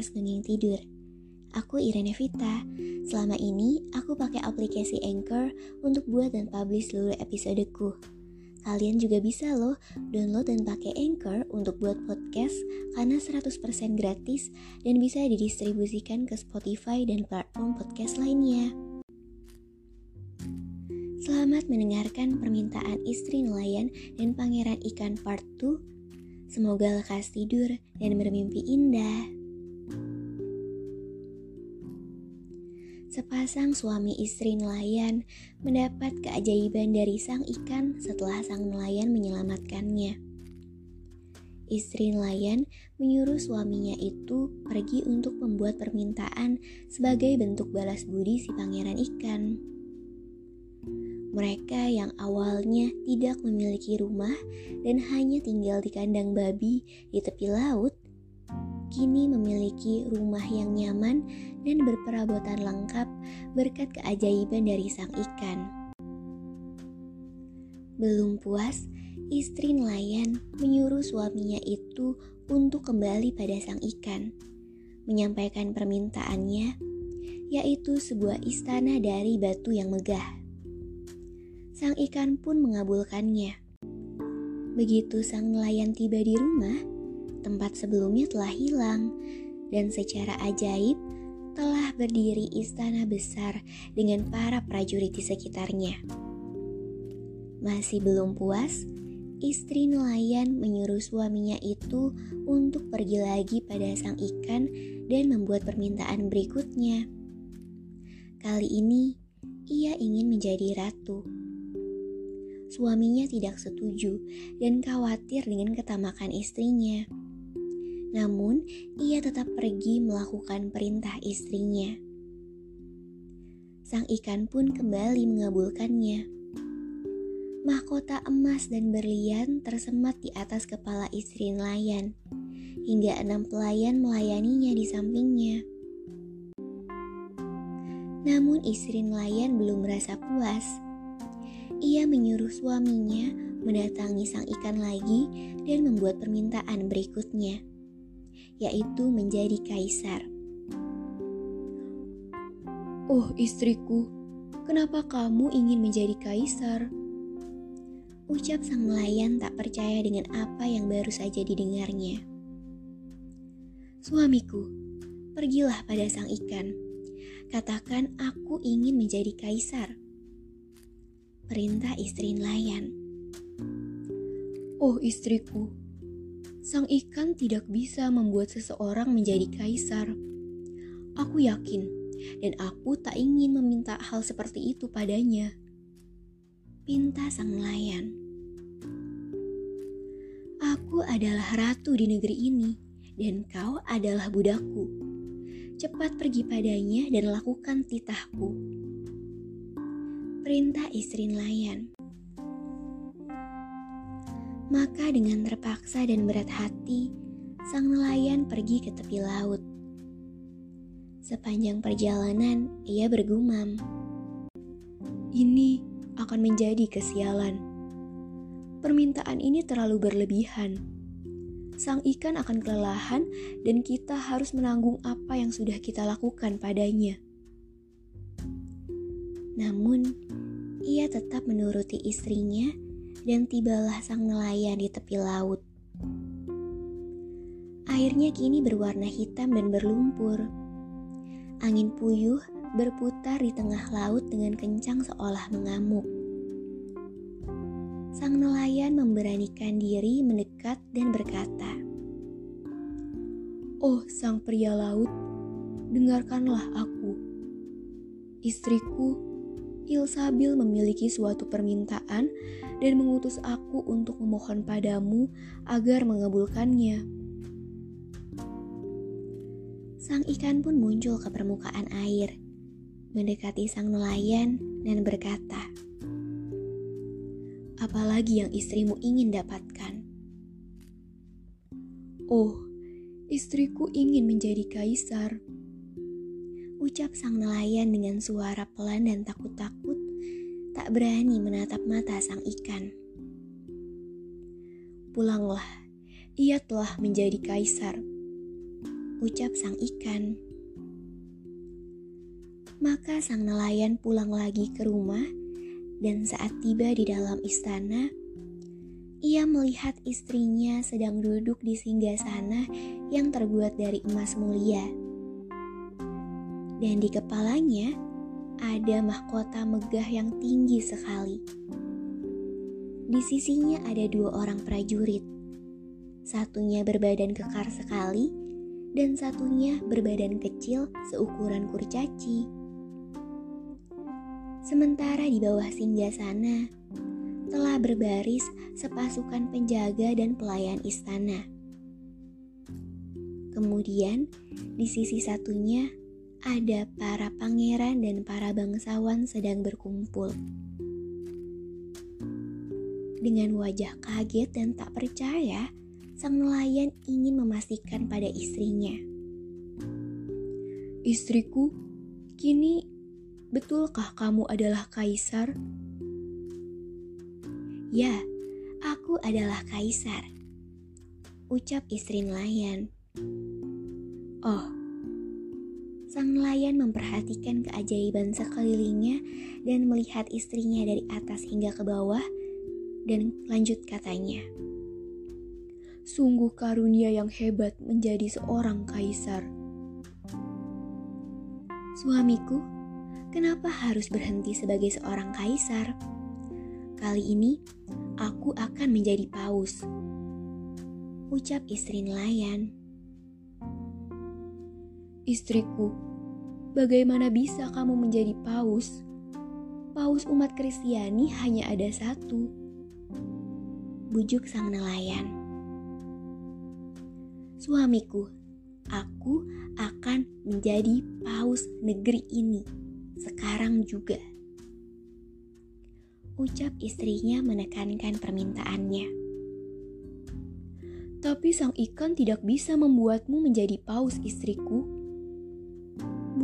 podcast Tidur. Aku Irene Vita. Selama ini aku pakai aplikasi Anchor untuk buat dan publish seluruh episodeku. Kalian juga bisa loh download dan pakai Anchor untuk buat podcast karena 100% gratis dan bisa didistribusikan ke Spotify dan platform podcast lainnya. Selamat mendengarkan permintaan istri nelayan dan pangeran ikan part 2. Semoga lekas tidur dan bermimpi indah. Sepasang suami istri nelayan mendapat keajaiban dari sang ikan setelah sang nelayan menyelamatkannya. Istri nelayan menyuruh suaminya itu pergi untuk membuat permintaan sebagai bentuk balas budi si pangeran ikan. Mereka yang awalnya tidak memiliki rumah dan hanya tinggal di kandang babi di tepi laut, kini memiliki rumah yang nyaman dan berperabotan lengkap berkat keajaiban dari sang ikan. Belum puas, istri nelayan menyuruh suaminya itu untuk kembali pada sang ikan, menyampaikan permintaannya, yaitu sebuah istana dari batu yang megah. Sang ikan pun mengabulkannya. Begitu sang nelayan tiba di rumah, tempat sebelumnya telah hilang, dan secara ajaib telah berdiri istana besar dengan para prajurit di sekitarnya. Masih belum puas, istri nelayan menyuruh suaminya itu untuk pergi lagi pada sang ikan dan membuat permintaan berikutnya. Kali ini, ia ingin menjadi ratu. Suaminya tidak setuju dan khawatir dengan ketamakan istrinya. Namun, ia tetap pergi melakukan perintah istrinya. Sang ikan pun kembali mengabulkannya. Mahkota emas dan berlian tersemat di atas kepala istri nelayan, hingga enam pelayan melayaninya di sampingnya. Namun istri nelayan belum merasa puas. Ia menyuruh suaminya mendatangi sang ikan lagi dan membuat permintaan berikutnya yaitu menjadi kaisar. Oh, istriku, kenapa kamu ingin menjadi kaisar? Ucap sang nelayan tak percaya dengan apa yang baru saja didengarnya. Suamiku, pergilah pada sang ikan. Katakan aku ingin menjadi kaisar. Perintah istri nelayan. Oh istriku, sang ikan tidak bisa membuat seseorang menjadi kaisar. Aku yakin, dan aku tak ingin meminta hal seperti itu padanya. Pinta sang nelayan. Aku adalah ratu di negeri ini, dan kau adalah budakku. Cepat pergi padanya dan lakukan titahku. Perintah istri nelayan. Maka dengan terpaksa dan berat hati, sang nelayan pergi ke tepi laut. Sepanjang perjalanan, ia bergumam. Ini akan menjadi kesialan. Permintaan ini terlalu berlebihan. Sang ikan akan kelelahan dan kita harus menanggung apa yang sudah kita lakukan padanya. Namun, ia tetap menuruti istrinya dan tibalah sang nelayan di tepi laut. Airnya kini berwarna hitam dan berlumpur. Angin puyuh berputar di tengah laut dengan kencang seolah mengamuk. Sang nelayan memberanikan diri mendekat dan berkata, "Oh, sang pria laut, dengarkanlah aku. Istriku, Ilsabil memiliki suatu permintaan dan mengutus aku untuk memohon padamu agar mengabulkannya. Sang ikan pun muncul ke permukaan air, mendekati sang nelayan dan berkata, apalagi yang istrimu ingin dapatkan. Oh, istriku ingin menjadi kaisar. Ucap sang nelayan dengan suara pelan dan takut-takut, tak berani menatap mata sang ikan. Pulanglah, ia telah menjadi kaisar. Ucap sang ikan. Maka sang nelayan pulang lagi ke rumah dan saat tiba di dalam istana, ia melihat istrinya sedang duduk di singgah sana yang terbuat dari emas mulia. Dan di kepalanya ada mahkota megah yang tinggi sekali. Di sisinya ada dua orang prajurit. Satunya berbadan kekar sekali dan satunya berbadan kecil seukuran kurcaci. Sementara di bawah singgah sana telah berbaris sepasukan penjaga dan pelayan istana. Kemudian di sisi satunya ada para pangeran dan para bangsawan sedang berkumpul. Dengan wajah kaget dan tak percaya, sang nelayan ingin memastikan pada istrinya. Istriku, kini Betulkah kamu adalah kaisar? Ya, aku adalah kaisar. Ucap istri nelayan. Oh, sang nelayan memperhatikan keajaiban sekelilingnya dan melihat istrinya dari atas hingga ke bawah dan lanjut katanya. Sungguh karunia yang hebat menjadi seorang kaisar. Suamiku, kenapa harus berhenti sebagai seorang kaisar? Kali ini, aku akan menjadi paus. Ucap istri nelayan. Istriku, bagaimana bisa kamu menjadi paus? Paus umat Kristiani hanya ada satu. Bujuk sang nelayan. Suamiku, aku akan menjadi paus negeri ini sekarang juga. Ucap istrinya menekankan permintaannya. Tapi sang ikan tidak bisa membuatmu menjadi paus istriku.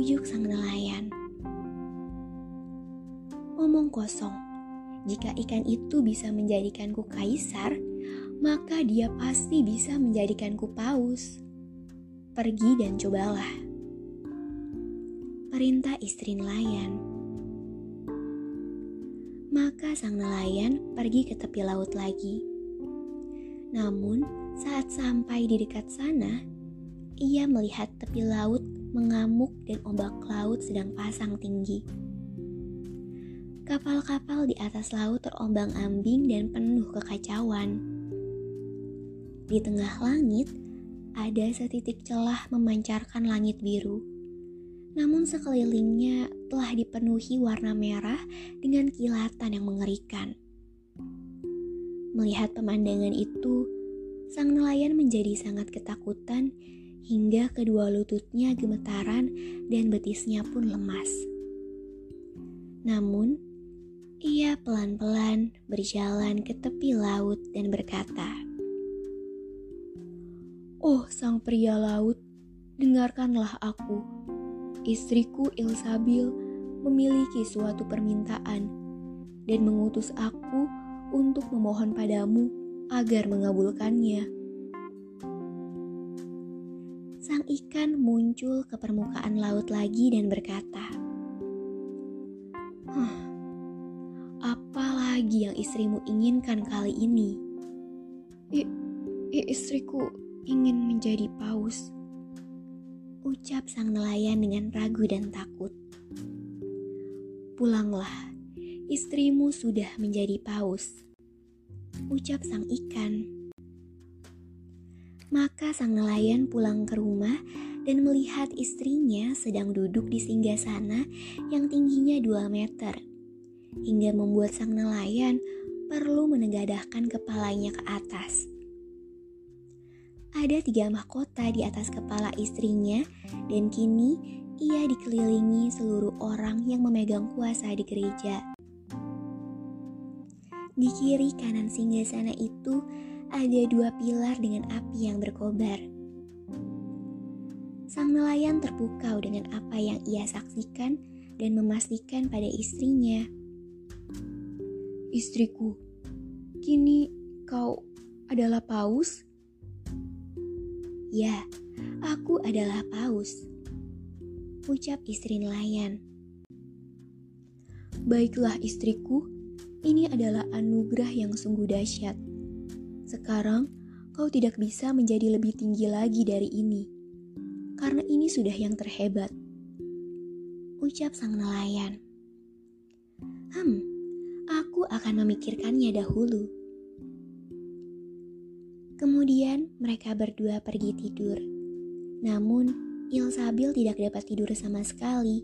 Bujuk sang nelayan. Omong kosong. Jika ikan itu bisa menjadikanku kaisar, maka dia pasti bisa menjadikanku paus. Pergi dan cobalah perintah istri nelayan. Maka sang nelayan pergi ke tepi laut lagi. Namun, saat sampai di dekat sana, ia melihat tepi laut mengamuk dan ombak laut sedang pasang tinggi. Kapal-kapal di atas laut terombang-ambing dan penuh kekacauan. Di tengah langit, ada setitik celah memancarkan langit biru namun sekelilingnya telah dipenuhi warna merah dengan kilatan yang mengerikan. Melihat pemandangan itu, sang nelayan menjadi sangat ketakutan hingga kedua lututnya gemetaran dan betisnya pun lemas. Namun, ia pelan-pelan berjalan ke tepi laut dan berkata, "Oh, sang pria laut, dengarkanlah aku." istriku Ilsabil memiliki suatu permintaan dan mengutus aku untuk memohon padamu agar mengabulkannya. Sang ikan muncul ke permukaan laut lagi dan berkata, huh, apa lagi yang istrimu inginkan kali ini? I, I, istriku ingin menjadi paus ucap sang nelayan dengan ragu dan takut. Pulanglah, istrimu sudah menjadi paus. Ucap sang ikan. Maka sang nelayan pulang ke rumah dan melihat istrinya sedang duduk di singgah sana yang tingginya 2 meter. Hingga membuat sang nelayan perlu menegadahkan kepalanya ke atas. Ada tiga mahkota di atas kepala istrinya dan kini ia dikelilingi seluruh orang yang memegang kuasa di gereja. Di kiri kanan singgah sana itu ada dua pilar dengan api yang berkobar. Sang nelayan terpukau dengan apa yang ia saksikan dan memastikan pada istrinya. Istriku, kini kau adalah paus? Ya, aku adalah paus. Ucap istri nelayan. Baiklah istriku, ini adalah anugerah yang sungguh dahsyat. Sekarang kau tidak bisa menjadi lebih tinggi lagi dari ini, karena ini sudah yang terhebat. Ucap sang nelayan. Hmm, aku akan memikirkannya dahulu. Kemudian mereka berdua pergi tidur. Namun, Ilsabil tidak dapat tidur sama sekali,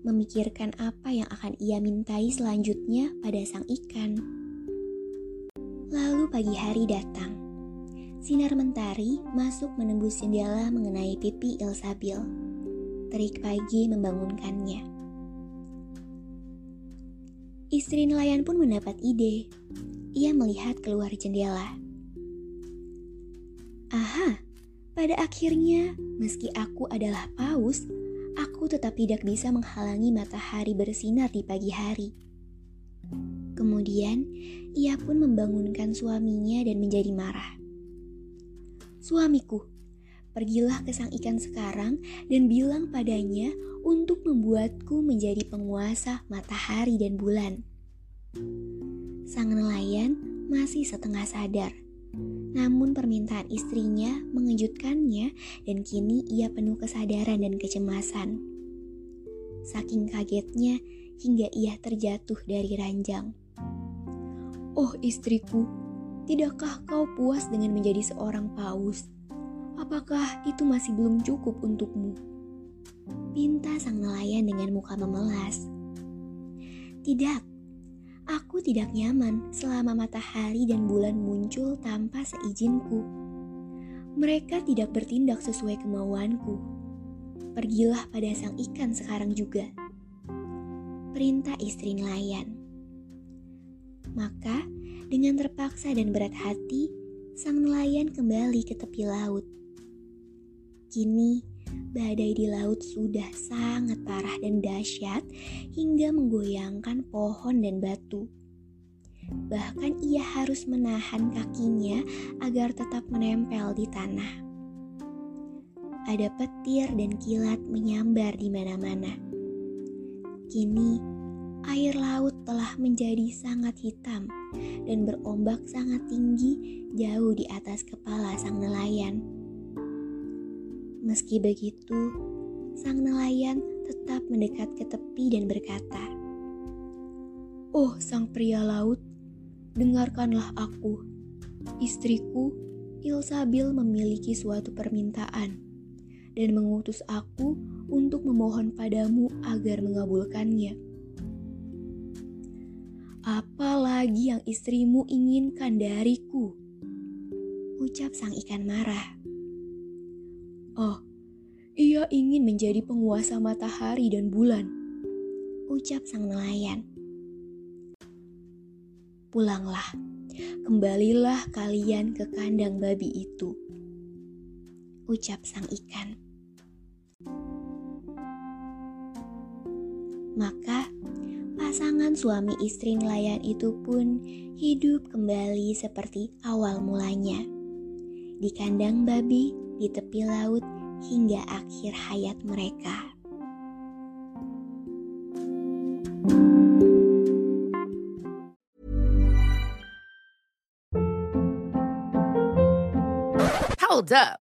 memikirkan apa yang akan ia mintai selanjutnya pada sang ikan. Pagi hari datang. Sinar mentari masuk menembus jendela mengenai pipi Ilsabil. Terik pagi membangunkannya. Istri nelayan pun mendapat ide. Ia melihat keluar jendela. Aha, pada akhirnya, meski aku adalah paus, aku tetap tidak bisa menghalangi matahari bersinar di pagi hari. Kemudian, ia pun membangunkan suaminya dan menjadi marah. Suamiku, pergilah ke sang ikan sekarang dan bilang padanya untuk membuatku menjadi penguasa matahari dan bulan. Sang nelayan masih setengah sadar namun permintaan istrinya mengejutkannya dan kini ia penuh kesadaran dan kecemasan. Saking kagetnya hingga ia terjatuh dari ranjang. Oh istriku, tidakkah kau puas dengan menjadi seorang paus? Apakah itu masih belum cukup untukmu? Pinta sang nelayan dengan muka memelas. Tidak, Aku tidak nyaman selama matahari dan bulan muncul tanpa seizinku. Mereka tidak bertindak sesuai kemauanku. Pergilah pada sang ikan sekarang juga. Perintah istri nelayan. Maka, dengan terpaksa dan berat hati, sang nelayan kembali ke tepi laut. Kini, badai di laut sudah sangat parah dan dahsyat hingga menggoyangkan pohon dan batu. Bahkan ia harus menahan kakinya agar tetap menempel di tanah. Ada petir dan kilat menyambar di mana-mana. Kini, air laut telah menjadi sangat hitam dan berombak sangat tinggi jauh di atas kepala sang nelayan. Meski begitu, sang nelayan tetap mendekat ke tepi dan berkata, "Oh, sang pria laut, dengarkanlah aku. Istriku, Ilsabil memiliki suatu permintaan dan mengutus aku untuk memohon padamu agar mengabulkannya. Apa lagi yang istrimu inginkan dariku?" Ucap sang ikan marah. Oh, ia ingin menjadi penguasa matahari dan bulan. Ucap sang nelayan. Pulanglah, kembalilah kalian ke kandang babi itu. Ucap sang ikan. Maka pasangan suami istri nelayan itu pun hidup kembali seperti awal mulanya. Di kandang babi di tepi laut hingga akhir hayat mereka. Hold up.